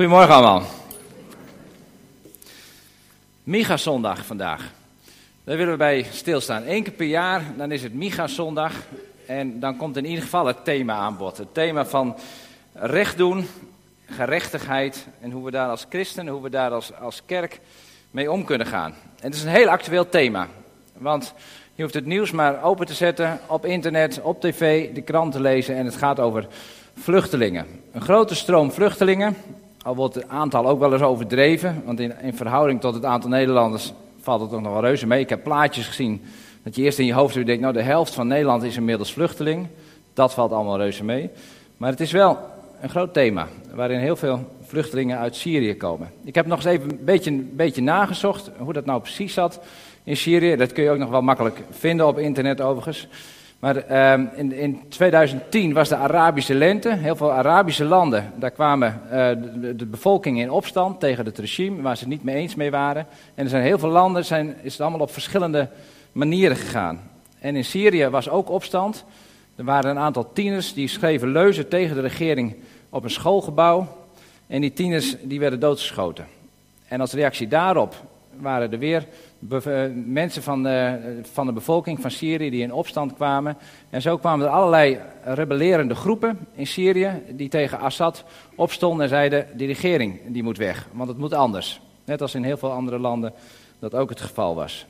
Goedemorgen allemaal. Miga-zondag vandaag. Daar willen we bij stilstaan. Eén keer per jaar, dan is het Miga-zondag. En dan komt in ieder geval het thema aan bod. Het thema van recht doen, gerechtigheid. En hoe we daar als christen, hoe we daar als, als kerk mee om kunnen gaan. En het is een heel actueel thema. Want je hoeft het nieuws maar open te zetten op internet, op tv, de krant te lezen. En het gaat over vluchtelingen. Een grote stroom vluchtelingen. Al wordt het aantal ook wel eens overdreven, want in, in verhouding tot het aantal Nederlanders valt het toch nog wel reuze mee. Ik heb plaatjes gezien dat je eerst in je hoofd denkt, nou de helft van Nederland is inmiddels vluchteling. Dat valt allemaal reuze mee. Maar het is wel een groot thema, waarin heel veel vluchtelingen uit Syrië komen. Ik heb nog eens even een beetje, een beetje nagezocht hoe dat nou precies zat in Syrië. Dat kun je ook nog wel makkelijk vinden op internet overigens. Maar uh, in, in, 2010 was de Arabische lente. Heel veel Arabische landen, daar kwamen uh, de, de, bevolking in opstand tegen het regime, waar ze het niet mee eens mee waren. En er zijn heel veel landen, zijn, is het allemaal op verschillende manieren gegaan. En in Syrië was ook opstand. Er waren een aantal tieners die schreven leuzen tegen de regering op een schoolgebouw. En die tieners die werden doodgeschoten. En als reactie daarop waren er weer eh, mensen van de, van de bevolking van Syrië die in opstand kwamen. En zo kwamen er allerlei rebellerende groepen in Syrië die tegen Assad opstonden en zeiden, die regering die moet weg, want het moet anders. Net als in heel veel andere landen dat ook het geval was.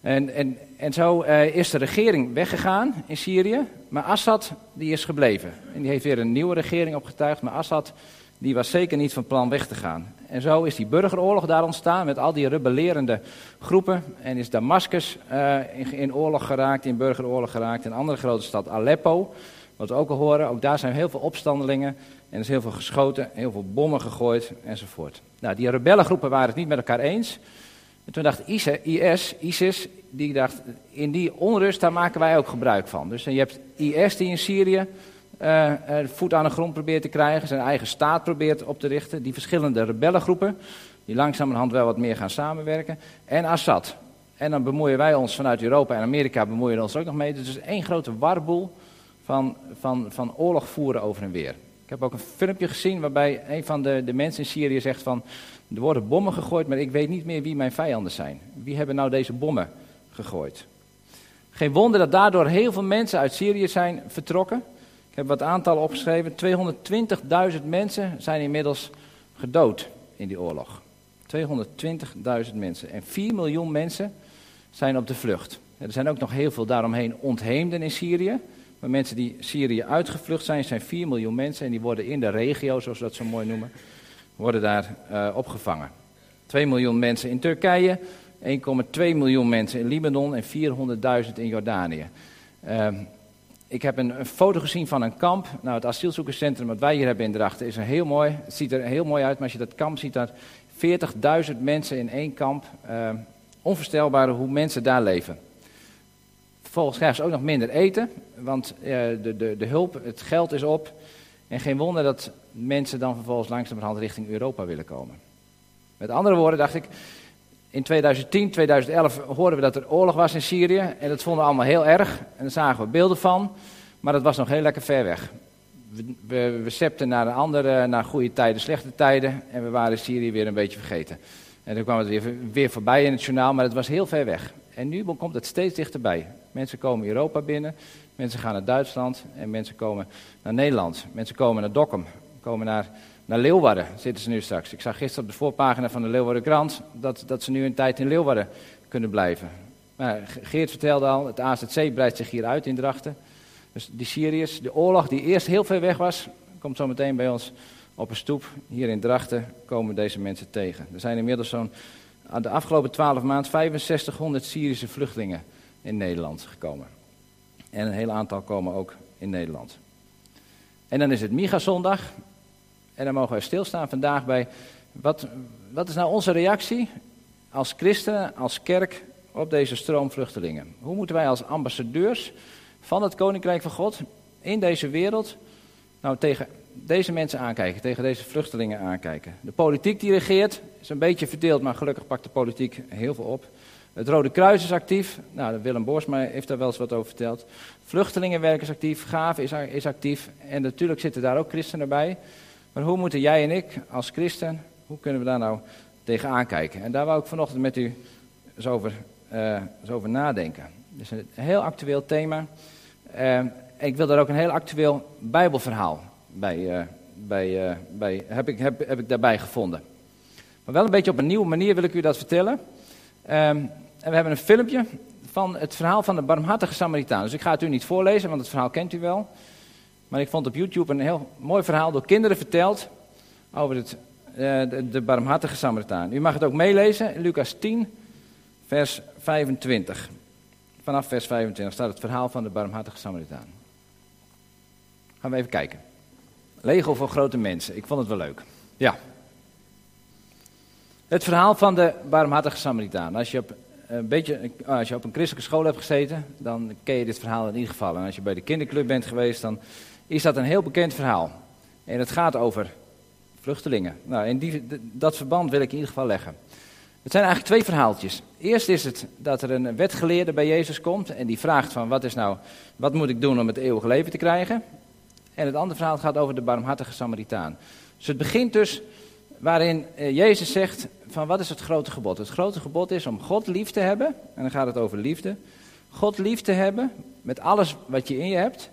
En, en, en zo uh, is de regering weggegaan in Syrië, maar Assad die is gebleven. En die heeft weer een nieuwe regering opgetuigd, maar Assad die was zeker niet van plan weg te gaan. En zo is die burgeroorlog daar ontstaan met al die rebellerende groepen. En is Damascus uh, in, oorlog geraakt, in burgeroorlog geraakt. Een andere grote stad, Aleppo, wat we ook al horen. Ook daar zijn heel veel opstandelingen. En er is heel veel geschoten, heel veel bommen gegooid enzovoort. Nou, die rebellengroepen waren het niet met elkaar eens. En toen dacht IS, ISIS, die dacht, in die onrust, daar maken wij ook gebruik van. Dus je hebt IS die in Syrië uh, voet aan de grond probeert te krijgen, zijn eigen staat probeert op te richten. Die verschillende rebellengroepen, die langzamerhand wel wat meer gaan samenwerken. En Assad. En dan bemoeien wij ons vanuit Europa en Amerika bemoeien ons ook nog mee. Dus het is één grote warboel van, van, van oorlog voeren over en weer. Ik heb ook een filmpje gezien waarbij een van de, de mensen in Syrië zegt van... er worden bommen gegooid, maar ik weet niet meer wie mijn vijanden zijn. Wie hebben nou deze bommen gegooid? Geen wonder dat daardoor heel veel mensen uit Syrië zijn vertrokken. Heb wat aantallen opgeschreven. 220.000 mensen zijn inmiddels gedood in die oorlog. 220.000 mensen. En 4 miljoen mensen zijn op de vlucht. Er zijn ook nog heel veel daaromheen ontheemden in Syrië. Maar mensen die Syrië uitgevlucht zijn, zijn 4 miljoen mensen. En die worden in de regio, zoals we dat zo mooi noemen, worden daar uh, opgevangen. 2 miljoen mensen in Turkije, 1,2 miljoen mensen in Libanon en 400.000 in Jordanië. Uh, ik heb een, een, foto gezien van een kamp. Nou, het asielzoekerscentrum wat wij hier hebben in Drachten is een heel mooi. Het ziet er heel mooi uit, maar als je dat kamp ziet, dat 40.000 mensen in één kamp. Uh, onvoorstelbaar hoe mensen daar leven. Vervolgens krijgen ze ook nog minder eten, want uh, de, de, de hulp, het geld is op. En geen wonder dat mensen dan vervolgens langzamerhand richting Europa willen komen. Met andere woorden dacht ik, in 2010, 2011 hoorden we dat er oorlog was in Syrië. En dat vonden we allemaal heel erg. En daar zagen we beelden van. Maar dat was nog heel lekker ver weg. We, we, septen naar, een andere, naar goede tijden, slechte tijden. En we waren Syrië weer een beetje vergeten. En toen kwam het weer, weer voorbij in het journaal, maar het was heel ver weg. En nu komt het steeds dichterbij. Mensen komen Europa binnen, mensen gaan naar Duitsland en mensen komen naar Nederland. Mensen komen naar Dokkum, komen naar naar Leeuwarden zitten ze nu straks. Ik zag gisteren op de voorpagina van de Leeuwarden Krant dat, dat ze nu een tijd in Leeuwarden kunnen blijven. Maar Geert vertelde al, het AZC breidt zich hier uit in Drachten. Dus die Syriërs, de oorlog die eerst heel ver weg was, komt zo meteen bij ons op een stoep. Hier in Drachten komen deze mensen tegen. Er zijn inmiddels zo'n, de afgelopen twaalf maanden 6500 Syrische vluchtelingen in Nederland gekomen. En een heel aantal komen ook in Nederland. En dan is het Miga-zondag. En dan mogen we stilstaan vandaag bij, wat, wat is nou onze reactie als christenen, als kerk op deze stroom vluchtelingen? Hoe moeten wij als ambassadeurs van het Koninkrijk van God in deze wereld nou tegen deze mensen aankijken, tegen deze vluchtelingen aankijken? De politiek die regeert is een beetje verdeeld, maar gelukkig pakt de politiek heel veel op. Het Rode Kruis is actief. Nou, Willem Borsma heeft daar wel eens wat over verteld. Vluchtelingenwerk is actief. Gaven is, is actief. En natuurlijk zitten daar ook christenen bij. Maar hoe moeten jij en ik als christen, hoe kunnen we daar nou tegenaan kijken? En daar wou ik vanochtend met u eens over, eens over nadenken. Het is een heel actueel thema. Uh, ik wil daar ook een heel actueel Bijbelverhaal bij, uh, bij, bij heb, ik, heb, heb ik daarbij gevonden. Maar wel een beetje op een nieuwe manier wil ik u dat vertellen. Um, en we hebben een filmpje van het verhaal van de barmhartige Samaritaan. Dus ik ga het u niet voorlezen, want het verhaal kent u wel. Maar ik vond op YouTube een heel mooi verhaal door kinderen verteld over het, uh, de, de, barmhartige Samaritaan. U mag het ook meelezen in Lucas 10, vers 25. Vanaf vers 25 staat het verhaal van de barmhartige Samaritaan. Gaan we even kijken. Lego voor grote mensen. Ik vond het wel leuk. Ja. Het verhaal van de barmhartige Samaritaan. Als je op een beetje, als je op een christelijke school hebt gezeten, dan ken je dit verhaal in ieder geval. En als je bij de kinderclub bent geweest, dan is dat een heel bekend verhaal. En het gaat over vluchtelingen. Nou, in die, dat verband wil ik in ieder geval leggen. Het zijn eigenlijk twee verhaaltjes. Eerst is het dat er een wetgeleerde bij Jezus komt en die vraagt van wat is nou, wat moet ik doen om het eeuwige leven te krijgen? En het andere verhaal gaat over de barmhartige Samaritaan. Dus het begint dus waarin eh, Jezus zegt van wat is het grote gebod? Het grote gebod is om God lief te hebben, en dan gaat het over liefde. God lief te hebben met alles wat je in je hebt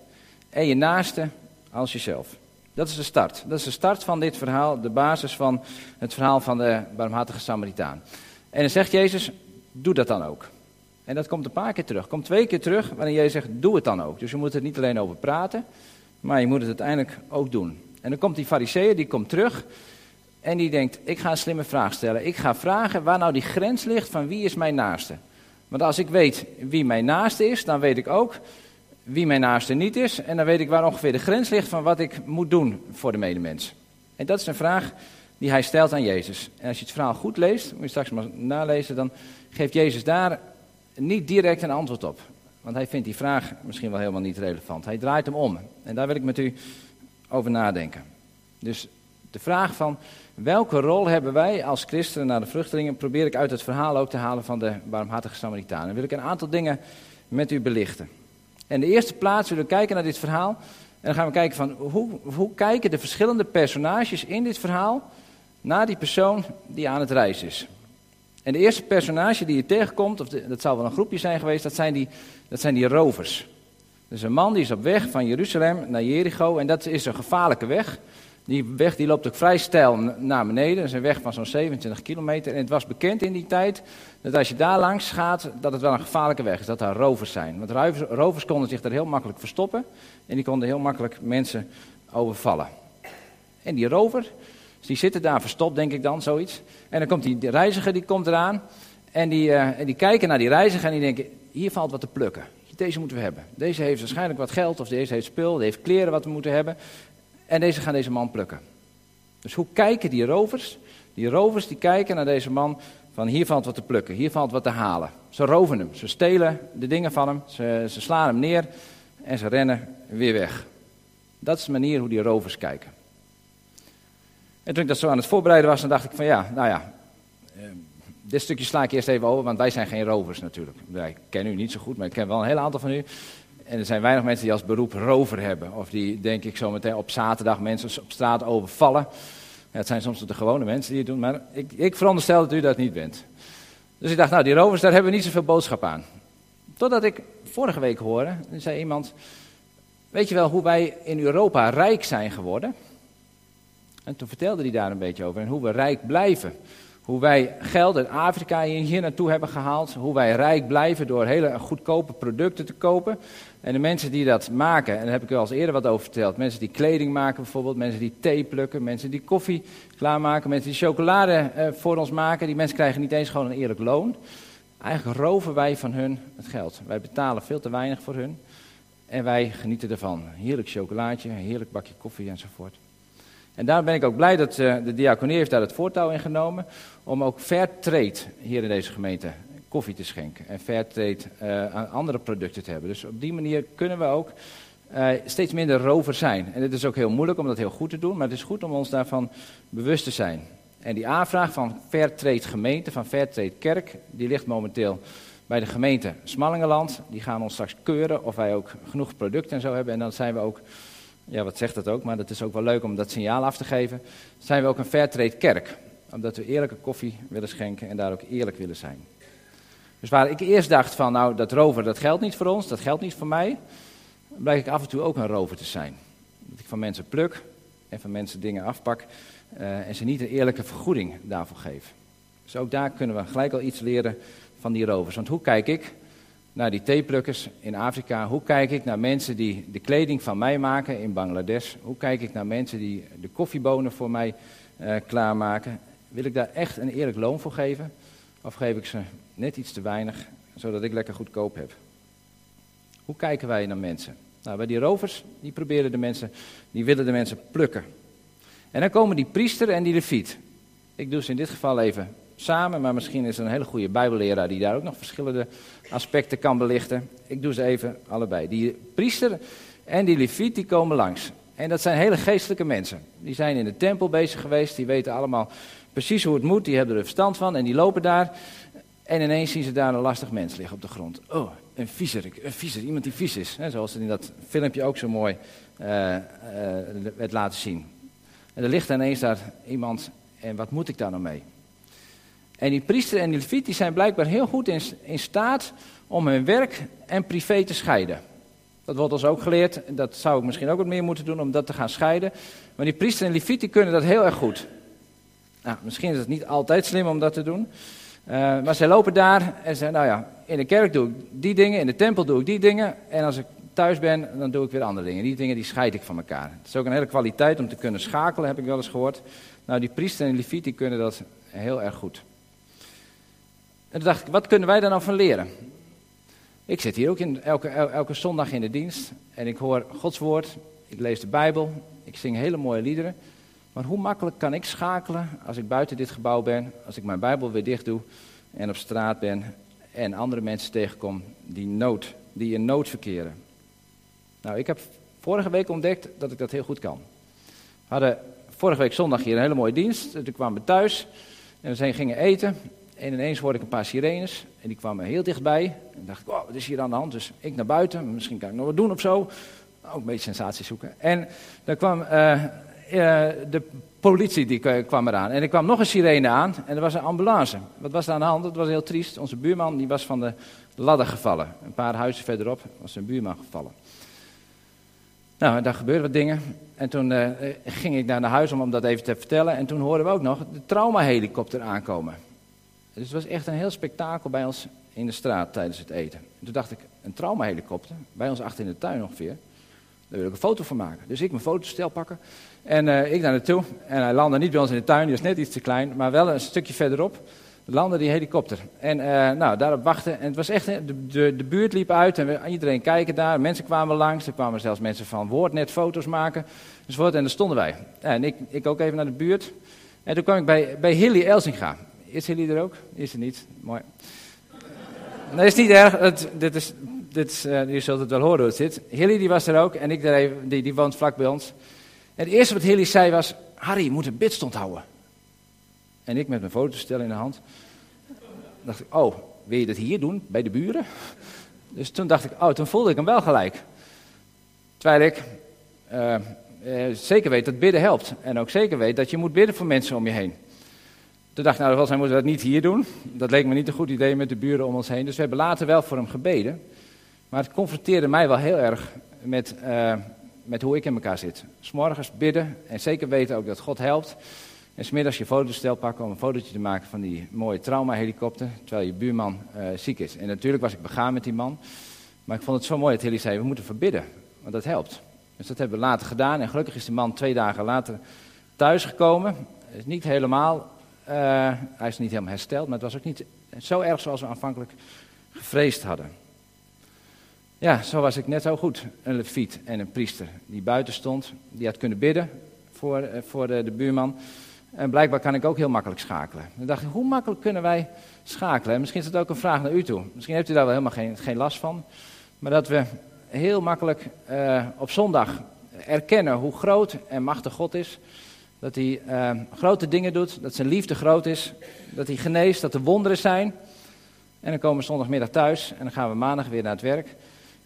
en je naaste als jezelf. Dat is de start. Dat is de start van dit verhaal, de basis van het verhaal van de barmhartige Samaritaan. En dan zegt Jezus, doe dat dan ook. En dat komt een paar keer terug. Komt twee keer terug wanneer Jezus zegt, doe het dan ook. Dus je moet het niet alleen over praten, maar je moet het uiteindelijk ook doen. En dan komt die fariseeër, die komt terug en die denkt, ik ga een slimme vraag stellen. Ik ga vragen waar nou die grens ligt van wie is mijn naaste. Want als ik weet wie mijn naaste is, dan weet ik ook wie mijn naaste niet is. En dan weet ik waar ongeveer de grens ligt van wat ik moet doen voor de medemens. En dat is een vraag die hij stelt aan Jezus. En als je het verhaal goed leest, moet je straks maar nalezen, dan geeft Jezus daar niet direct een antwoord op. Want hij vindt die vraag misschien wel helemaal niet relevant. Hij draait hem om. En daar wil ik met u over nadenken. Dus de vraag van welke rol hebben wij als christenen naar de vluchtelingen, probeer ik uit het verhaal ook te halen van de barmhartige Samaritaan. En wil ik een aantal dingen met u belichten. En de eerste plaats zullen we kijken naar dit verhaal. En dan gaan we kijken van hoe, hoe kijken de verschillende personages in dit verhaal naar die persoon die aan het reizen is. En de eerste personage die je tegenkomt, of dat zal wel een groepje zijn geweest, dat zijn die, dat zijn die rovers. Dus een man die is op weg van Jeruzalem naar Jericho en dat is een gevaarlijke weg. Die weg die loopt ook vrij steil naar beneden. Dat is een weg van zo'n 27 kilometer. En het was bekend in die tijd dat als je daar langs gaat, dat het wel een gevaarlijke weg is. Dat daar rovers zijn. Want rovers konden zich daar heel makkelijk verstoppen. En die konden heel makkelijk mensen overvallen. En die rover, die zitten daar verstopt, denk ik dan, zoiets. En dan komt die reiziger, die komt eraan. En die, uh, en die kijken naar die reiziger en die denken, hier valt wat te plukken. Deze moeten we hebben. Deze heeft waarschijnlijk wat geld, of deze heeft spul, die heeft kleren wat we moeten hebben. En deze gaan deze man plukken. Dus hoe kijken die rovers? Die rovers die kijken naar deze man van hier valt wat te plukken, hier valt wat te halen. Ze roven hem, ze stelen de dingen van hem, ze, ze slaan hem neer en ze rennen weer weg. Dat is de manier hoe die rovers kijken. En toen ik dat zo aan het voorbereiden was, dan dacht ik van ja, nou ja, eh, dit stukje sla ik eerst even over, want wij zijn geen rovers natuurlijk. Ik ken u niet zo goed, maar ik ken wel een heel aantal van u. En er zijn weinig mensen die als beroep rover hebben. Of die, denk ik, zo meteen op zaterdag mensen op straat overvallen. Ja, het zijn soms de gewone mensen die het doen, maar ik, ik veronderstel dat u dat niet bent. Dus ik dacht, nou, die rovers, daar hebben we niet zoveel boodschap aan. Totdat ik vorige week hoorde, er zei iemand, weet je wel hoe wij in Europa rijk zijn geworden? En toen vertelde hij daar een beetje over en hoe we rijk blijven. Hoe wij geld uit Afrika hier naartoe hebben gehaald. Hoe wij rijk blijven door hele goedkope producten te kopen. En de mensen die dat maken, en daar heb ik u al eerder wat over verteld. Mensen die kleding maken bijvoorbeeld, mensen die thee plukken, mensen die koffie klaarmaken, mensen die chocolade eh, voor ons maken. Die mensen krijgen niet eens gewoon een eerlijk loon. Eigenlijk roven wij van hun het geld. Wij betalen veel te weinig voor hun. En wij genieten ervan. Heerlijk chocolaatje, heerlijk bakje koffie enzovoort. En daar ben ik ook blij dat uh, de diaconie heeft daar het voortouw in genomen. Om ook fair trade hier in deze gemeente koffie te schenken. En fair trade aan andere producten te hebben. Dus op die manier kunnen we ook uh, steeds minder rover zijn. En het is ook heel moeilijk om dat heel goed te doen. Maar het is goed om ons daarvan bewust te zijn. En die aanvraag van Fairtrade gemeente, van Fairtrade kerk, die ligt momenteel bij de gemeente Smallingenland. Die gaan ons straks keuren of wij ook genoeg producten en zo hebben. En dan zijn we ook ja, wat zegt dat ook, maar dat is ook wel leuk om dat signaal af te geven, zijn we ook een Fairtrade kerk. Omdat we eerlijke koffie willen schenken en daar ook eerlijk willen zijn. Dus waar ik eerst dacht van, nou, dat rover, dat geldt niet voor ons, dat geldt niet voor mij, blijk ik af en toe ook een rover te zijn. Dat ik van mensen pluk en van mensen dingen afpak uh, en ze niet een eerlijke vergoeding daarvoor geef. Dus ook daar kunnen we gelijk al iets leren van die rovers. Want hoe kijk ik naar die theeplukkers in Afrika? Hoe kijk ik naar mensen die de kleding van mij maken in Bangladesh? Hoe kijk ik naar mensen die de koffiebonen voor mij uh, klaarmaken? Wil ik daar echt een eerlijk loon voor geven? Of geef ik ze net iets te weinig, zodat ik lekker goedkoop heb? Hoe kijken wij naar mensen? Nou, bij die rovers, die proberen de mensen, die willen de mensen plukken. En dan komen die priester en die leviet. Ik doe ze in dit geval even samen, maar misschien is er een hele goede bijbelleraar die daar ook nog verschillende aspecten kan belichten. Ik doe ze even allebei. Die priester en die leviet die komen langs. En dat zijn hele geestelijke mensen. Die zijn in de tempel bezig geweest, die weten allemaal precies hoe het moet, die hebben er verstand van en die lopen daar. En ineens zien ze daar een lastig mens liggen op de grond. Oh, een een viezer iemand die vies is. Hè, zoals het in dat filmpje ook zo mooi uh, werd laten zien. En er ligt ineens daar iemand en wat moet ik daar nou mee? En die priester en die leviet die zijn blijkbaar heel goed in, in staat om hun werk en privé te scheiden. Dat wordt ons ook geleerd, dat zou ik misschien ook wat meer moeten doen om dat te gaan scheiden. Maar die priester en leviet die kunnen dat heel erg goed. Nou, misschien is het niet altijd slim om dat te doen. Uh, maar zij lopen daar en zeggen, nou ja, in de kerk doe ik die dingen, in de tempel doe ik die dingen. En als ik thuis ben, dan doe ik weer andere dingen. Die dingen die scheid ik van elkaar. Het is ook een hele kwaliteit om te kunnen schakelen, heb ik wel eens gehoord. Nou, die priester en die kunnen dat heel erg goed. En toen dacht ik, wat kunnen wij daar nou van leren? Ik zit hier ook in, elke, elke zondag in de dienst en ik hoor Gods woord, ik lees de Bijbel, ik zing hele mooie liederen. Maar hoe makkelijk kan ik schakelen als ik buiten dit gebouw ben, als ik mijn Bijbel weer dicht doe en op straat ben en andere mensen tegenkom die, nood, die in nood verkeren? Nou, ik heb vorige week ontdekt dat ik dat heel goed kan. We hadden vorige week zondag hier een hele mooie dienst. Toen kwamen we thuis en we gingen eten. En ineens hoorde ik een paar sirenes en die kwamen heel dichtbij. En dacht ik, oh, wat is hier aan de hand? Dus ik naar buiten, misschien kan ik nog wat doen of zo. Ook een beetje sensatie zoeken. En dan kwam uh, uh, de politie, die kwam eraan. En er kwam nog een sirene aan en er was een ambulance. Wat was er aan de hand? Dat was heel triest. Onze buurman die was van de ladder gevallen. Een paar huizen verderop was zijn buurman gevallen. Nou, daar gebeurden wat dingen. En toen uh, ging ik naar huis om, om dat even te vertellen. En toen hoorden we ook nog de traumahelikopter aankomen. Dus het was echt een heel spektakel bij ons in de straat tijdens het eten. En toen dacht ik, een traumahelikopter, bij ons achter in de tuin ongeveer. Daar wil ik een foto van maken. Dus ik mijn fotostel pakken en uh, ik daar naartoe. En hij landde niet bij ons in de tuin, die was net iets te klein, maar wel een stukje verderop landde die helikopter. En uh, nou, daarop wachten. En het was echt, de, de, buurt liep uit en iedereen kijken daar. Mensen kwamen langs, er kwamen zelfs mensen van Woordnet foto's maken. Enzovoort. En daar stonden wij. En ik, ik ook even naar de buurt. En toen kwam ik bij, bij Hilly Elsinga. Is Hilly er ook? Is er niet. Mooi. Nee, is niet erg. Het, dit is, dit is, uh, je zult het wel horen hoe het zit. Hilly die was er ook en ik daar even, die, die woont vlak bij ons. Het eerste wat Hilly zei was, Harry, je moet een bidstond houden. En ik met mijn fotostel in de hand. dacht ik, oh, wil je dat hier doen, bij de buren? Dus toen dacht ik, oh, toen voelde ik hem wel gelijk. Terwijl ik uh, uh, zeker weet dat bidden helpt. En ook zeker weet dat je moet bidden voor mensen om je heen. Toen dacht ik, nou, wij moeten dat niet hier doen. Dat leek me niet een goed idee met de buren om ons heen. Dus we hebben later wel voor hem gebeden. Maar het confronteerde mij wel heel erg met, uh, met hoe ik in elkaar zit. S'morgens bidden en zeker weten ook dat God helpt. En smiddags je fotostel pakken om een fotootje te maken van die mooie traumahelikopter. Terwijl je buurman uh, ziek is. En natuurlijk was ik begaan met die man. Maar ik vond het zo mooi dat Hilly zei, we moeten verbidden. Want dat helpt. Dus dat hebben we later gedaan. En gelukkig is die man twee dagen later thuisgekomen. Is niet helemaal uh, hij is niet helemaal hersteld, maar het was ook niet zo erg zoals we aanvankelijk gevreesd hadden. Ja, zo was ik net zo goed. Een leviet en een priester die buiten stond, die had kunnen bidden voor, uh, voor de, de, buurman. En blijkbaar kan ik ook heel makkelijk schakelen. Dan dacht ik, hoe makkelijk kunnen wij schakelen? En misschien is dat ook een vraag naar u toe. Misschien heeft u daar wel helemaal geen, geen last van. Maar dat we heel makkelijk uh, op zondag erkennen hoe groot en machtig God is. Dat hij grote dingen doet, dat zijn liefde groot is, dat hij geneest, dat er wonderen zijn. En dan komen we zondagmiddag thuis en dan gaan we maandag weer naar het werk.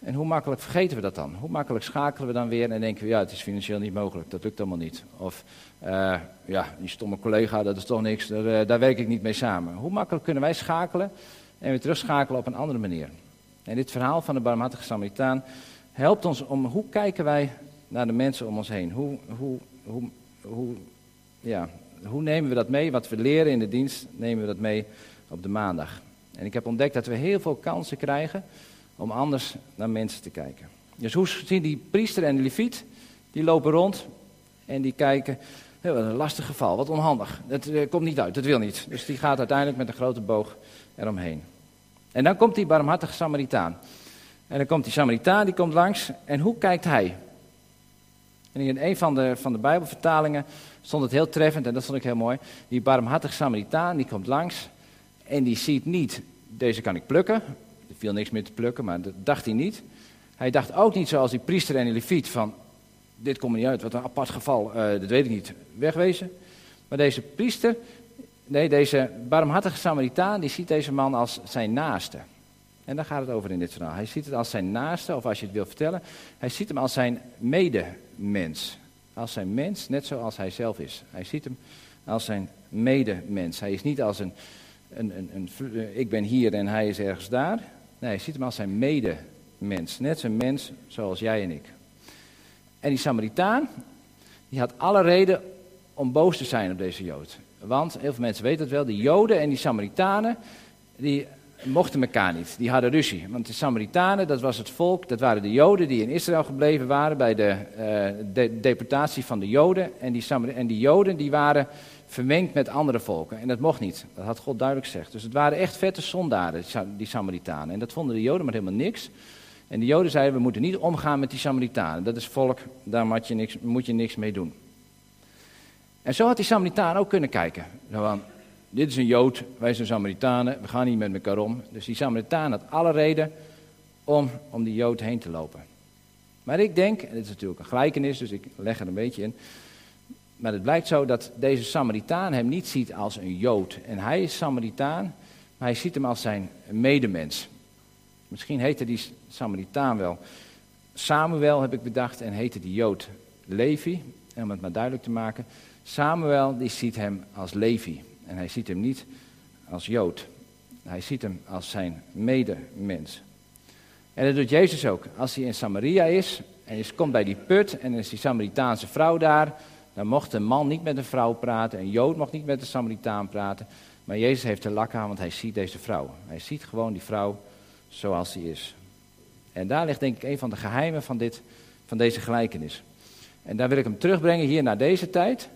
En hoe makkelijk vergeten we dat dan? Hoe makkelijk schakelen we dan weer en denken we, ja, het is financieel niet mogelijk, dat lukt allemaal niet. Of, uh, ja, die stomme collega, dat is toch niks, daar, uh, daar werk ik niet mee samen. Hoe makkelijk kunnen wij schakelen en weer terugschakelen op een andere manier? En dit verhaal van de barmhartige Samaritaan helpt ons om, hoe kijken wij naar de mensen om ons heen? Hoe, hoe, hoe, hoe, ja, hoe nemen we dat mee? Wat we leren in de dienst, nemen we dat mee op de maandag. En ik heb ontdekt dat we heel veel kansen krijgen om anders naar mensen te kijken. Dus hoe zien die priester en de leviet? Die lopen rond en die kijken. Heel een lastig geval, wat onhandig. Dat uh, komt niet uit, dat wil niet. Dus die gaat uiteindelijk met een grote boog eromheen. En dan komt die barmhartige Samaritaan. En dan komt die Samaritaan, die komt langs. En hoe kijkt hij? En in een van de, van de Bijbelvertalingen stond het heel treffend, en dat vond ik heel mooi. Die barmhartige Samaritaan, die komt langs. En die ziet niet, deze kan ik plukken. Er viel niks meer te plukken, maar dat dacht hij niet. Hij dacht ook niet zoals die priester en die leviet van... Dit komt er niet uit, wat een apart geval, uh, dat weet ik niet, wegwezen. Maar deze priester, nee, deze barmhartige Samaritaan, die ziet deze man als zijn naaste. En daar gaat het over in dit verhaal. Hij ziet het als zijn naaste, of als je het wil vertellen, hij ziet hem als zijn medemens. Als zijn mens, net zoals hij zelf is. Hij ziet hem als zijn medemens. Hij is niet als een, een, een, een ik ben hier en hij is ergens daar. Nee, hij ziet hem als zijn medemens. Net zo'n mens zoals jij en ik. En die Samaritaan, die had alle reden om boos te zijn op deze Jood. Want, heel veel mensen weten het wel, die Joden en die Samaritanen, die mochten elkaar niet. Die hadden ruzie. Want de Samaritanen, dat was het volk, dat waren de Joden die in Israël gebleven waren bij de, uh, de deportatie van de Joden. En die, en die Joden die waren vermengd met andere volken. En dat mocht niet. Dat had God duidelijk gezegd. Dus het waren echt vette zondaren, die Samaritanen. En dat vonden de Joden maar helemaal niks. En de Joden zeiden, we moeten niet omgaan met die Samaritanen. Dat is volk, daar moet je niks, moet je niks mee doen. En zo had die Samaritaan ook kunnen kijken. Dit is een Jood, wij zijn Samaritanen, we gaan niet met elkaar om. Dus die Samaritaan had alle reden om om die Jood heen te lopen. Maar ik denk, en dit is natuurlijk een gelijkenis, dus ik leg er een beetje in. Maar het blijkt zo dat deze Samaritaan hem niet ziet als een Jood. En hij is Samaritaan, maar hij ziet hem als zijn medemens. Misschien heette die Samaritaan wel Samuel, heb ik bedacht, en heette die Jood Levi. En om het maar duidelijk te maken, Samuel die ziet hem als Levi. En hij ziet hem niet als Jood. Hij ziet hem als zijn medemens. En dat doet Jezus ook. Als hij in Samaria is en hij komt bij die put en is die Samaritaanse vrouw daar, dan mocht een man niet met een vrouw praten, een Jood mocht niet met een Samaritaan praten. Maar Jezus heeft er lak aan, want hij ziet deze vrouw. Hij ziet gewoon die vrouw zoals die is. En daar ligt denk ik een van de geheimen van, dit, van deze gelijkenis. En daar wil ik hem terugbrengen hier naar deze tijd.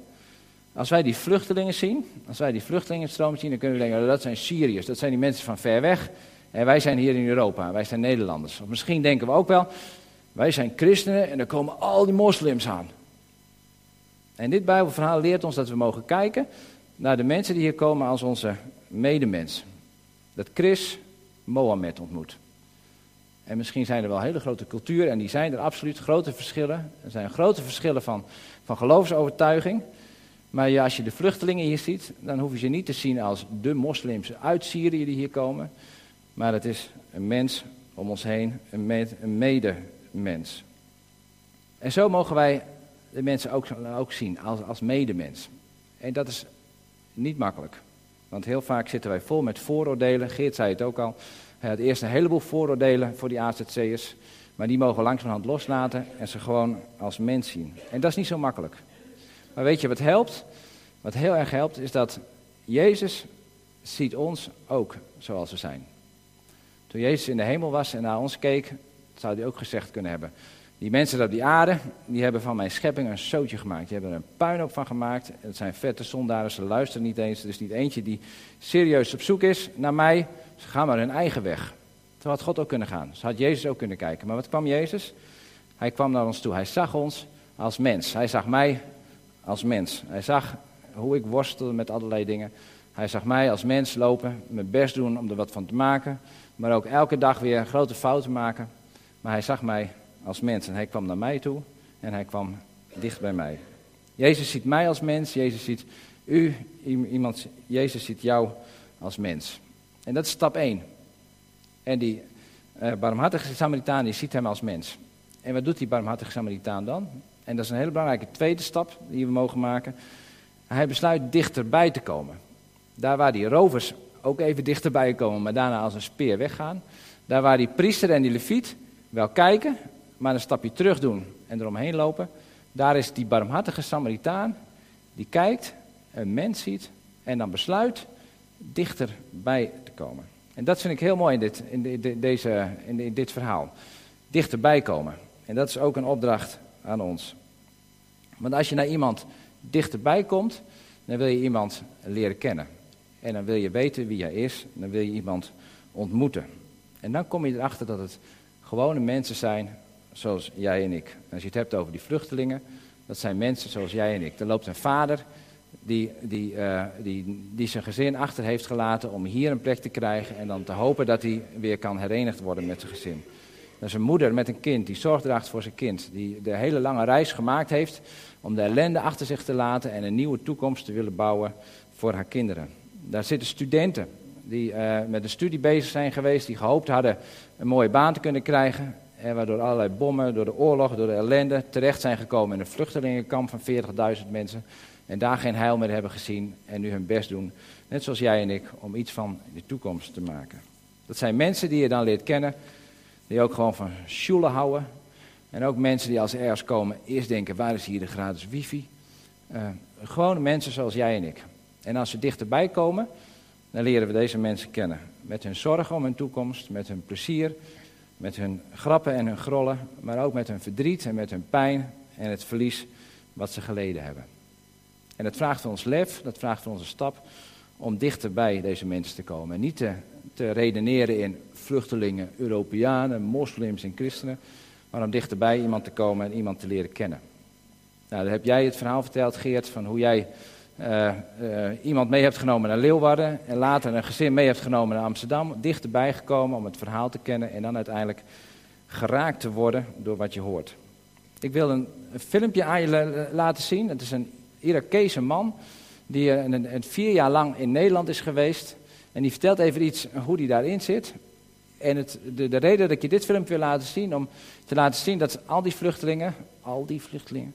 Als wij die vluchtelingen zien, als wij die vluchtelingenstroom zien, dan kunnen we denken, oh, dat zijn Syriërs, dat zijn die mensen van ver weg. En wij zijn hier in Europa, wij zijn Nederlanders. Of misschien denken we ook wel, wij zijn christenen en er komen al die moslims aan. En dit Bijbelverhaal leert ons dat we mogen kijken naar de mensen die hier komen als onze medemens. Dat Chris Mohammed ontmoet. En misschien zijn er wel hele grote culturen en die zijn er absoluut grote verschillen. Er zijn grote verschillen van, van geloofsovertuiging. Maar als je de vluchtelingen hier ziet, dan hoef je ze niet te zien als de moslims uit Syrië die hier komen. Maar het is een mens om ons heen, een, med, een medemens. En zo mogen wij de mensen ook, ook zien als, als medemens. En dat is niet makkelijk. Want heel vaak zitten wij vol met vooroordelen. Geert zei het ook al. Hij had eerst een heleboel vooroordelen voor die AZC'ers. Maar die mogen langzamerhand loslaten en ze gewoon als mens zien. En dat is niet zo makkelijk. Maar weet je wat helpt? Wat heel erg helpt is dat Jezus ziet ons ook zoals we zijn. Toen Jezus in de hemel was en naar ons keek, zou hij ook gezegd kunnen hebben. Die mensen op die aarde, die hebben van mijn schepping een zootje gemaakt. Die hebben er een puinhoop van gemaakt. Het zijn vette zondaren, ze luisteren niet eens. Er is niet eentje die serieus op zoek is naar mij. Ze gaan maar hun eigen weg. Zo had God ook kunnen gaan. Zo had Jezus ook kunnen kijken. Maar wat kwam Jezus? Hij kwam naar ons toe. Hij zag ons als mens. Hij zag mij als mens. Hij zag hoe ik worstelde met allerlei dingen. Hij zag mij als mens lopen, mijn best doen om er wat van te maken. Maar ook elke dag weer grote fouten maken. Maar hij zag mij als mens en hij kwam naar mij toe en hij kwam dicht bij mij. Jezus ziet mij als mens, Jezus ziet u, iemand, Jezus ziet jou als mens. En dat is stap 1. En die uh, barmhartige Samaritaan ziet hem als mens. En wat doet die barmhartige Samaritaan dan? En dat is een hele belangrijke tweede stap die we mogen maken. Hij besluit dichterbij te komen. Daar waar die rovers ook even dichterbij komen, maar daarna als een speer weggaan. Daar waar die priester en die leviet wel kijken, maar een stapje terug doen en eromheen lopen. Daar is die barmhartige Samaritaan die kijkt, een mens ziet en dan besluit dichterbij te komen. En dat vind ik heel mooi in dit, in deze, in dit verhaal. Dichterbij komen. En dat is ook een opdracht aan ons. Want als je naar iemand dichterbij komt, dan wil je iemand leren kennen. En dan wil je weten wie hij is, dan wil je iemand ontmoeten. En dan kom je erachter dat het gewone mensen zijn zoals jij en ik. Als je het hebt over die vluchtelingen, dat zijn mensen zoals jij en ik. Er loopt een vader die, die, uh, die, die zijn gezin achter heeft gelaten om hier een plek te krijgen en dan te hopen dat hij weer kan herenigd worden met zijn gezin. Dat is een moeder met een kind die zorg draagt voor zijn kind, die de hele lange reis gemaakt heeft om de ellende achter zich te laten en een nieuwe toekomst te willen bouwen voor haar kinderen. Daar zitten studenten die uh, met een studie bezig zijn geweest, die gehoopt hadden een mooie baan te kunnen krijgen. En waardoor allerlei bommen, door de oorlog, door de ellende terecht zijn gekomen in een vluchtelingenkamp van 40.000 mensen. En daar geen heil meer hebben gezien en nu hun best doen, net zoals jij en ik, om iets van de toekomst te maken. Dat zijn mensen die je dan leert kennen, die ook gewoon van schoelen houden. En ook mensen die als ergens komen eerst denken, waar is hier de gratis wifi? Uh, gewone mensen zoals jij en ik. En als ze dichterbij komen, dan leren we deze mensen kennen. Met hun zorgen om hun toekomst, met hun plezier, met hun grappen en hun grollen, maar ook met hun verdriet en met hun pijn en het verlies wat ze geleden hebben. En dat vraagt van ons lef, dat vraagt van onze stap om dichter bij deze mensen te komen. En niet te, te redeneren in vluchtelingen, Europeanen, moslims en christenen, maar om dichterbij iemand te komen en iemand te leren kennen. Nou, dan heb jij het verhaal verteld, Geert, van hoe jij uh, uh, iemand mee hebt genomen naar Leeuwarden en later een gezin mee hebt genomen naar Amsterdam, dichterbij gekomen om het verhaal te kennen en dan uiteindelijk geraakt te worden door wat je hoort. Ik wil een, een filmpje aan je laten zien. Het is een Irakese man die een, een, vier jaar lang in Nederland is geweest. En die vertelt even iets hoe die daarin zit. En het, de, de reden dat ik je dit filmpje wil laten zien, om te laten zien dat al die vluchtelingen, al die vluchtelingen,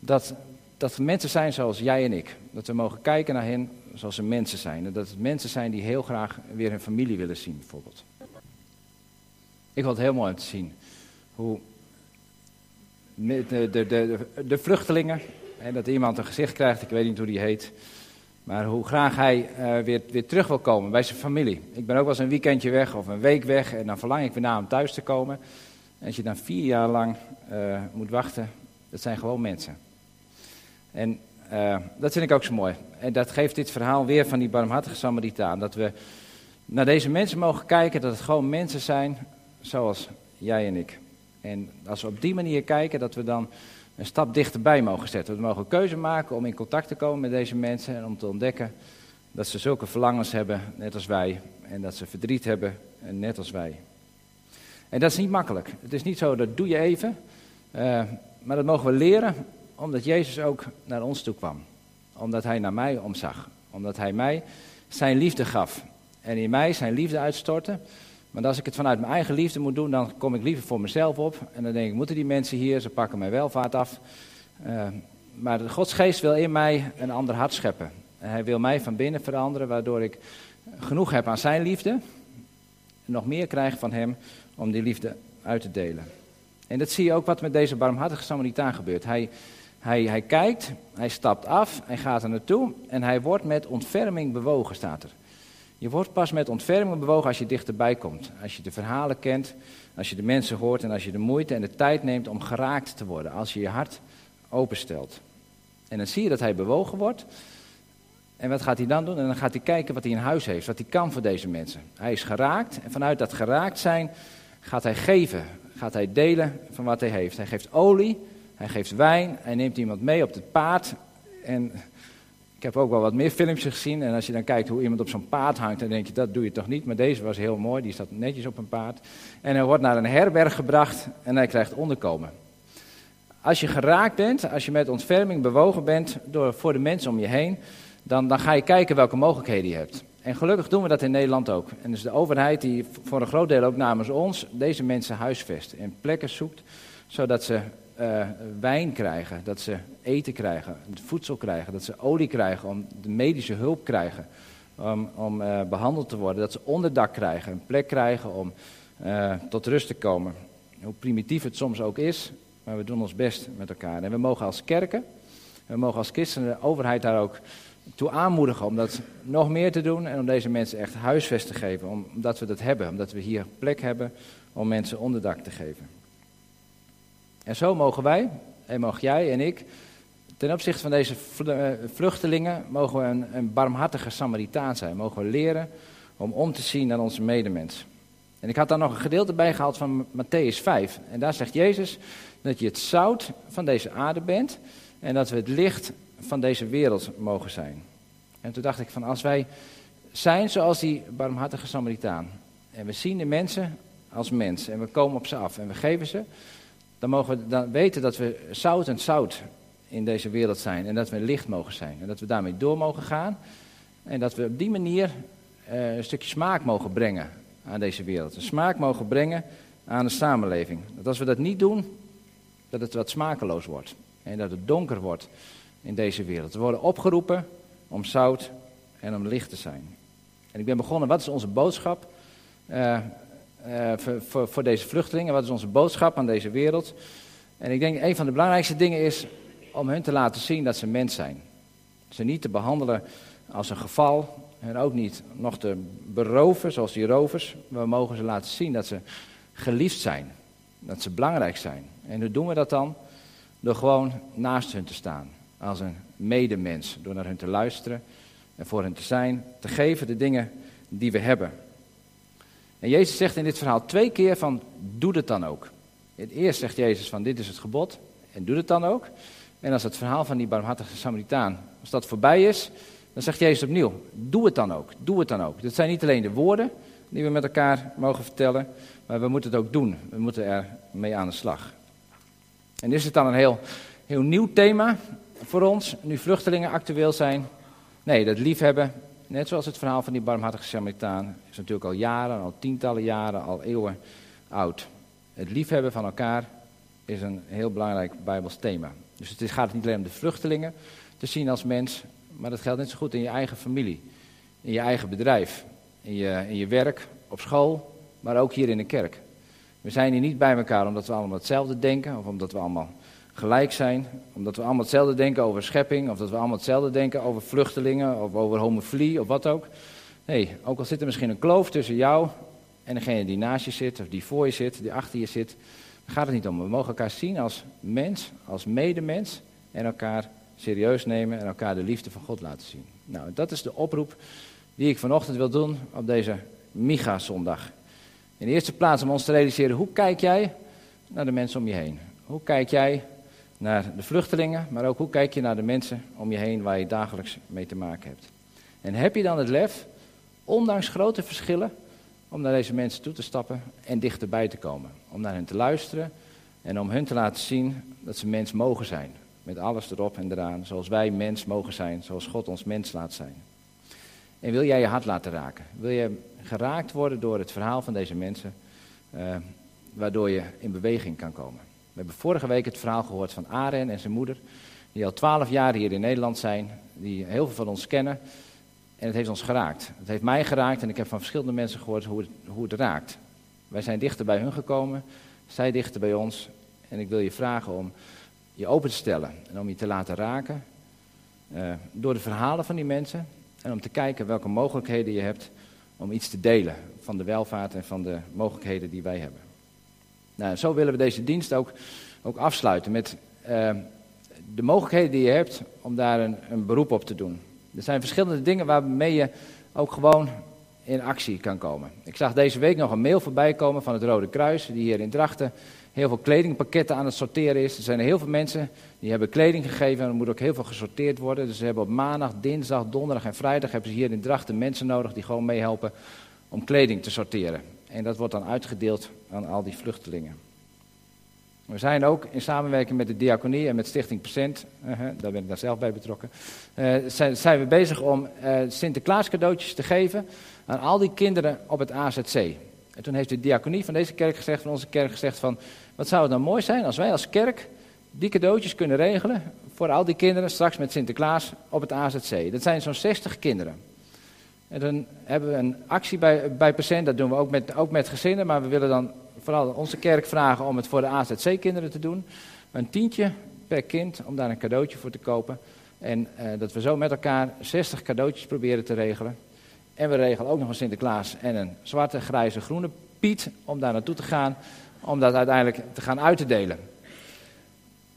dat, dat mensen zijn zoals jij en ik. Dat we mogen kijken naar hen zoals ze mensen zijn. En dat het mensen zijn die heel graag weer hun familie willen zien, bijvoorbeeld. Ik vond het heel mooi om te zien hoe de, de, de, de vluchtelingen, en dat iemand een gezicht krijgt, ik weet niet hoe die heet. Maar hoe graag hij uh, weer, weer terug wil komen bij zijn familie. Ik ben ook wel eens een weekendje weg of een week weg en dan verlang ik weer naar hem thuis te komen. En als je dan vier jaar lang uh, moet wachten, dat zijn gewoon mensen. En uh, dat vind ik ook zo mooi. En dat geeft dit verhaal weer van die barmhartige Samaritaan. Dat we naar deze mensen mogen kijken, dat het gewoon mensen zijn zoals jij en ik. En als we op die manier kijken, dat we dan een stap dichterbij mogen zetten. We mogen keuze maken om in contact te komen met deze mensen en om te ontdekken dat ze zulke verlangens hebben, net als wij. En dat ze verdriet hebben, net als wij. En dat is niet makkelijk. Het is niet zo, dat doe je even. Uh, maar dat mogen we leren, omdat Jezus ook naar ons toe kwam. Omdat hij naar mij omzag. Omdat hij mij zijn liefde gaf. En in mij zijn liefde uitstortte. Maar als ik het vanuit mijn eigen liefde moet doen, dan kom ik liever voor mezelf op. En dan denk ik, moeten die mensen hier, ze pakken mijn welvaart af. Uh, maar de Godsgeest wil in mij een ander hart scheppen. En hij wil mij van binnen veranderen, waardoor ik genoeg heb aan zijn liefde. En nog meer krijg van hem om die liefde uit te delen. En dat zie je ook wat met deze barmhartige Samaritaan gebeurt. Hij, hij, hij kijkt, hij stapt af, hij gaat er naartoe en hij wordt met ontferming bewogen, staat er. Je wordt pas met ontferming bewogen als je dichterbij komt. Als je de verhalen kent, als je de mensen hoort en als je de moeite en de tijd neemt om geraakt te worden. Als je je hart openstelt. En dan zie je dat hij bewogen wordt. En wat gaat hij dan doen? En dan gaat hij kijken wat hij in huis heeft, wat hij kan voor deze mensen. Hij is geraakt en vanuit dat geraakt zijn gaat hij geven, gaat hij delen van wat hij heeft. Hij geeft olie, hij geeft wijn, hij neemt iemand mee op het paard. En heb ook wel wat meer filmpjes gezien. En als je dan kijkt hoe iemand op zo'n paard hangt, dan denk je, dat doe je toch niet. Maar deze was heel mooi, die staat netjes op een paard. En hij wordt naar een herberg gebracht en hij krijgt onderkomen. Als je geraakt bent, als je met ontferming bewogen bent door, voor de mensen om je heen, dan, dan ga je kijken welke mogelijkheden je hebt. En gelukkig doen we dat in Nederland ook. En dus de overheid die voor een groot deel ook namens ons deze mensen huisvest en plekken zoekt, zodat ze uh, wijn krijgen, dat ze eten krijgen, voedsel krijgen, dat ze olie krijgen, om de medische hulp krijgen, om, om uh, behandeld te worden, dat ze onderdak krijgen, een plek krijgen om uh, tot rust te komen. Hoe primitief het soms ook is, maar we doen ons best met elkaar. En we mogen als kerken, we mogen als christenen de overheid daar ook toe aanmoedigen om dat nog meer te doen en om deze mensen echt huisvest te geven, omdat we dat hebben, omdat we hier plek hebben om mensen onderdak te geven. En zo mogen wij, en mag jij en ik, ten opzichte van deze eh, vluchtelingen, mogen we een, een barmhartige Samaritaan zijn. Mogen we leren om om te zien naar onze medemens. En ik had daar nog een gedeelte bij gehaald van Matthäus 5. En daar zegt Jezus dat je het zout van deze aarde bent en dat we het licht van deze wereld mogen zijn. En toen dacht ik van als wij zijn zoals die barmhartige Samaritaan en we zien de mensen als mens en we komen op ze af en we geven ze, dan mogen we dan weten dat we zout en zout in deze wereld zijn. En dat we licht mogen zijn. En dat we daarmee door mogen gaan. En dat we op die manier uh, een stukje smaak mogen brengen aan deze wereld. Een smaak mogen brengen aan de samenleving. Dat als we dat niet doen, dat het wat smakeloos wordt. En dat het donker wordt in deze wereld. We worden opgeroepen om zout en om licht te zijn. En ik ben begonnen, wat is onze boodschap? Uh, uh, voor, voor, deze vluchtelingen? Wat is onze boodschap aan deze wereld? En ik denk een van de belangrijkste dingen is om hun te laten zien dat ze mens zijn. Ze niet te behandelen als een geval en ook niet nog te beroven zoals die rovers. We mogen ze laten zien dat ze geliefd zijn, dat ze belangrijk zijn. En hoe doen we dat dan? Door gewoon naast hun te staan, als een medemens. Door naar hun te luisteren en voor hen te zijn, te geven de dingen die we hebben. En Jezus zegt in dit verhaal twee keer van, doe het dan ook. Eerst zegt Jezus van, dit is het gebod en doe het dan ook. En als het verhaal van die barmhartige Samaritaan, als dat voorbij is, dan zegt Jezus opnieuw, doe het dan ook, doe het dan ook. Dit zijn niet alleen de woorden die we met elkaar mogen vertellen, maar we moeten het ook doen. We moeten er mee aan de slag. En is het dan een heel, heel nieuw thema voor ons, nu vluchtelingen actueel zijn? Nee, dat liefhebben Net zoals het verhaal van die barmhartige Samaritaan is natuurlijk al jaren, al tientallen jaren, al eeuwen oud. Het liefhebben van elkaar is een heel belangrijk Bijbels thema. Dus het gaat niet alleen om de vluchtelingen te zien als mens, maar dat geldt net zo goed in je eigen familie, in je eigen bedrijf, in je, in je werk, op school, maar ook hier in de kerk. We zijn hier niet bij elkaar omdat we allemaal hetzelfde denken of omdat we allemaal gelijk zijn. Omdat we allemaal hetzelfde denken over schepping. Of dat we allemaal hetzelfde denken over vluchtelingen. Of over homofilie of wat ook. Nee, ook al zit er misschien een kloof tussen jou en degene die naast je zit. Of die voor je zit, die achter je zit. Dan gaat het niet om. We mogen elkaar zien als mens, als medemens. En elkaar serieus nemen en elkaar de liefde van God laten zien. Nou, dat is de oproep die ik vanochtend wil doen op deze Miga-zondag. In de eerste plaats om ons te realiseren, hoe kijk jij naar de mensen om je heen? Hoe kijk jij naar de vluchtelingen, maar ook hoe kijk je naar de mensen om je heen waar je dagelijks mee te maken hebt. En heb je dan het lef, ondanks grote verschillen, om naar deze mensen toe te stappen en dichterbij te komen. Om naar hen te luisteren en om hun te laten zien dat ze mens mogen zijn. Met alles erop en eraan, zoals wij mens mogen zijn, zoals God ons mens laat zijn. En wil jij je hart laten raken? Wil je geraakt worden door het verhaal van deze mensen, uh, waardoor je in beweging kan komen? We hebben vorige week het verhaal gehoord van Aren en zijn moeder, die al twaalf jaar hier in Nederland zijn, die heel veel van ons kennen. En het heeft ons geraakt. Het heeft mij geraakt en ik heb van verschillende mensen gehoord hoe het, hoe het raakt. Wij zijn dichter bij hun gekomen, zij dichter bij ons. En ik wil je vragen om je open te stellen en om je te laten raken uh, door de verhalen van die mensen. En om te kijken welke mogelijkheden je hebt om iets te delen van de welvaart en van de mogelijkheden die wij hebben. Nou, zo willen we deze dienst ook, ook afsluiten met uh, de mogelijkheden die je hebt om daar een, een beroep op te doen. Er zijn verschillende dingen waarmee je ook gewoon in actie kan komen. Ik zag deze week nog een mail voorbij komen van het Rode Kruis, die hier in Drachten heel veel kledingpakketten aan het sorteren is. Er zijn heel veel mensen die hebben kleding gegeven en er moet ook heel veel gesorteerd worden. Dus ze hebben op maandag, dinsdag, donderdag en vrijdag hebben ze hier in Drachten mensen nodig die gewoon meehelpen om kleding te sorteren. En dat wordt dan uitgedeeld aan al die vluchtelingen. We zijn ook in samenwerking met de diaconie en met Stichting Percent, uh, daar ben ik daar zelf bij betrokken, uh, zijn, we bezig om uh, Sinterklaas cadeautjes te geven aan al die kinderen op het AZC. En toen heeft de diaconie van deze kerk gezegd, van onze kerk gezegd van, wat zou het nou mooi zijn als wij als kerk die cadeautjes kunnen regelen voor al die kinderen straks met Sinterklaas op het AZC. Dat zijn zo'n 60 kinderen. En dan hebben we een actie bij, bij Percent, dat doen we ook met, ook met gezinnen, maar we willen dan vooral onze kerk vragen om het voor de AZC-kinderen te doen. Een tientje per kind om daar een cadeautje voor te kopen. En uh, dat we zo met elkaar 60 cadeautjes proberen te regelen. En we regelen ook nog een Sinterklaas en een zwarte, grijze, groene Piet om daar naartoe te gaan. Om dat uiteindelijk te gaan uit te delen.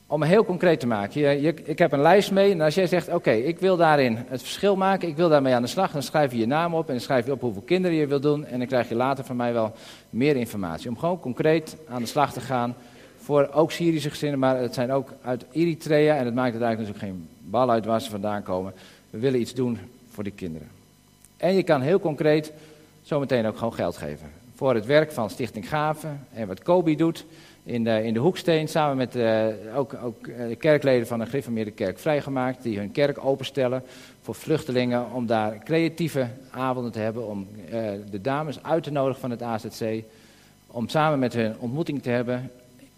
Om heel concreet te maken. Je, ik heb een lijst mee. En als jij zegt, oké, ik wil daarin het verschil maken. Ik wil daarmee aan de slag. Dan schrijf je je naam op. En dan schrijf je op hoeveel kinderen je wil doen. En dan krijg je later van mij wel meer informatie. Om gewoon concreet aan de slag te gaan. Voor ook Syrische gezinnen. Maar het zijn ook uit Eritrea. En het maakt het eigenlijk natuurlijk geen bal uit waar ze vandaan komen. We willen iets doen voor die kinderen. En je kan heel concreet zometeen ook gewoon geld geven. Voor het werk van Stichting Gaven. En wat Kobi doet in de, in de Hoeksteen, samen met uh, ook, ook de kerkleden van de gereformeerde kerk vrijgemaakt, die hun kerk openstellen voor vluchtelingen, om daar creatieve avonden te hebben, om uh, de dames uit te nodigen van het AZC, om samen met hun ontmoeting te hebben,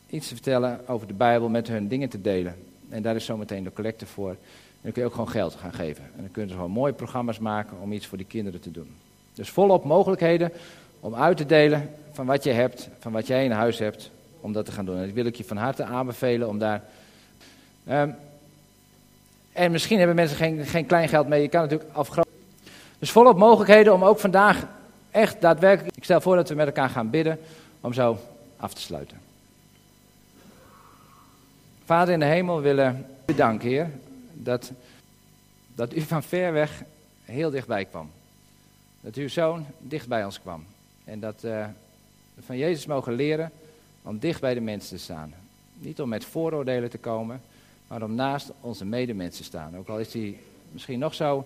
iets te vertellen over de Bijbel, met hun dingen te delen. En daar is zometeen de collecte voor. En dan kun je ook gewoon geld gaan geven. En dan kunnen ze gewoon mooie programma's maken om iets voor die kinderen te doen. Dus volop mogelijkheden om uit te delen van wat je hebt, van wat jij in huis hebt, om dat te gaan doen. En dat wil ik je van harte aanbevelen om daar. Um, en misschien hebben mensen geen, geen klein geld mee. Je kan natuurlijk afgroten. Dus volop mogelijkheden om ook vandaag echt daadwerkelijk. Ik stel voor dat we met elkaar gaan bidden om zo af te sluiten. Vader in de hemel, willen bedanken, Heer, dat, dat u van ver weg heel dichtbij kwam. Dat uw zoon dicht bij ons kwam. En dat uh, we van Jezus mogen leren om dicht bij de mensen te staan. Niet om met vooroordelen te komen, maar om naast onze medemensen te staan. Ook al is die misschien nog zo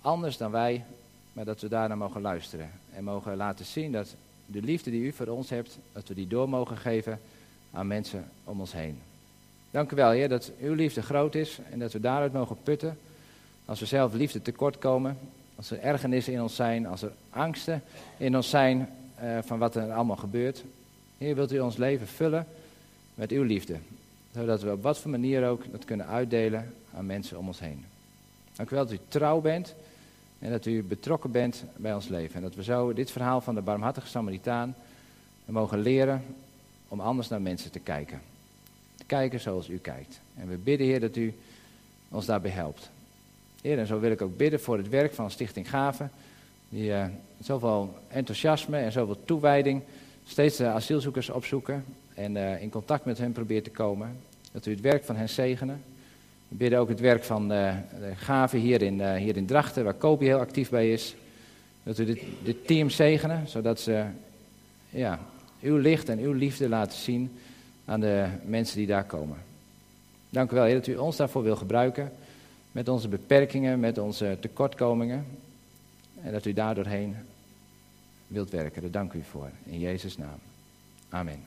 anders dan wij, maar dat we daarna mogen luisteren. En mogen laten zien dat de liefde die u voor ons hebt, dat we die door mogen geven aan mensen om ons heen. Dank u wel, Heer, dat uw liefde groot is en dat we daaruit mogen putten. Als we zelf liefde tekort komen, als er ergernissen in ons zijn, als er angsten in ons zijn uh, van wat er allemaal gebeurt, Heer, wilt u ons leven vullen met uw liefde. Zodat we op wat voor manier ook dat kunnen uitdelen aan mensen om ons heen. Dank u wel dat u trouw bent en dat u betrokken bent bij ons leven. En dat we zo dit verhaal van de barmhartige Samaritaan mogen leren om anders naar mensen te kijken. Te kijken zoals u kijkt. En we bidden, Heer, dat u ons daarbij helpt. Heer, en zo wil ik ook bidden voor het werk van Stichting Gaven. Die uh, zoveel enthousiasme en zoveel toewijding steeds de asielzoekers opzoeken en uh, in contact met hen probeert te komen. Dat u het werk van hen zegenen. We bidden ook het werk van uh, de gaven hier in, hier in Drachten, waar Kobi heel actief bij is. Dat u dit, team zegenen, zodat ze ja, uw licht en uw liefde laten zien aan de mensen die daar komen. Dank u wel, dat u ons daarvoor wil gebruiken. Met onze beperkingen, met onze tekortkomingen. En dat u daardoorheen wilt werken. Daar dank u voor. In Jezus' naam. Amen.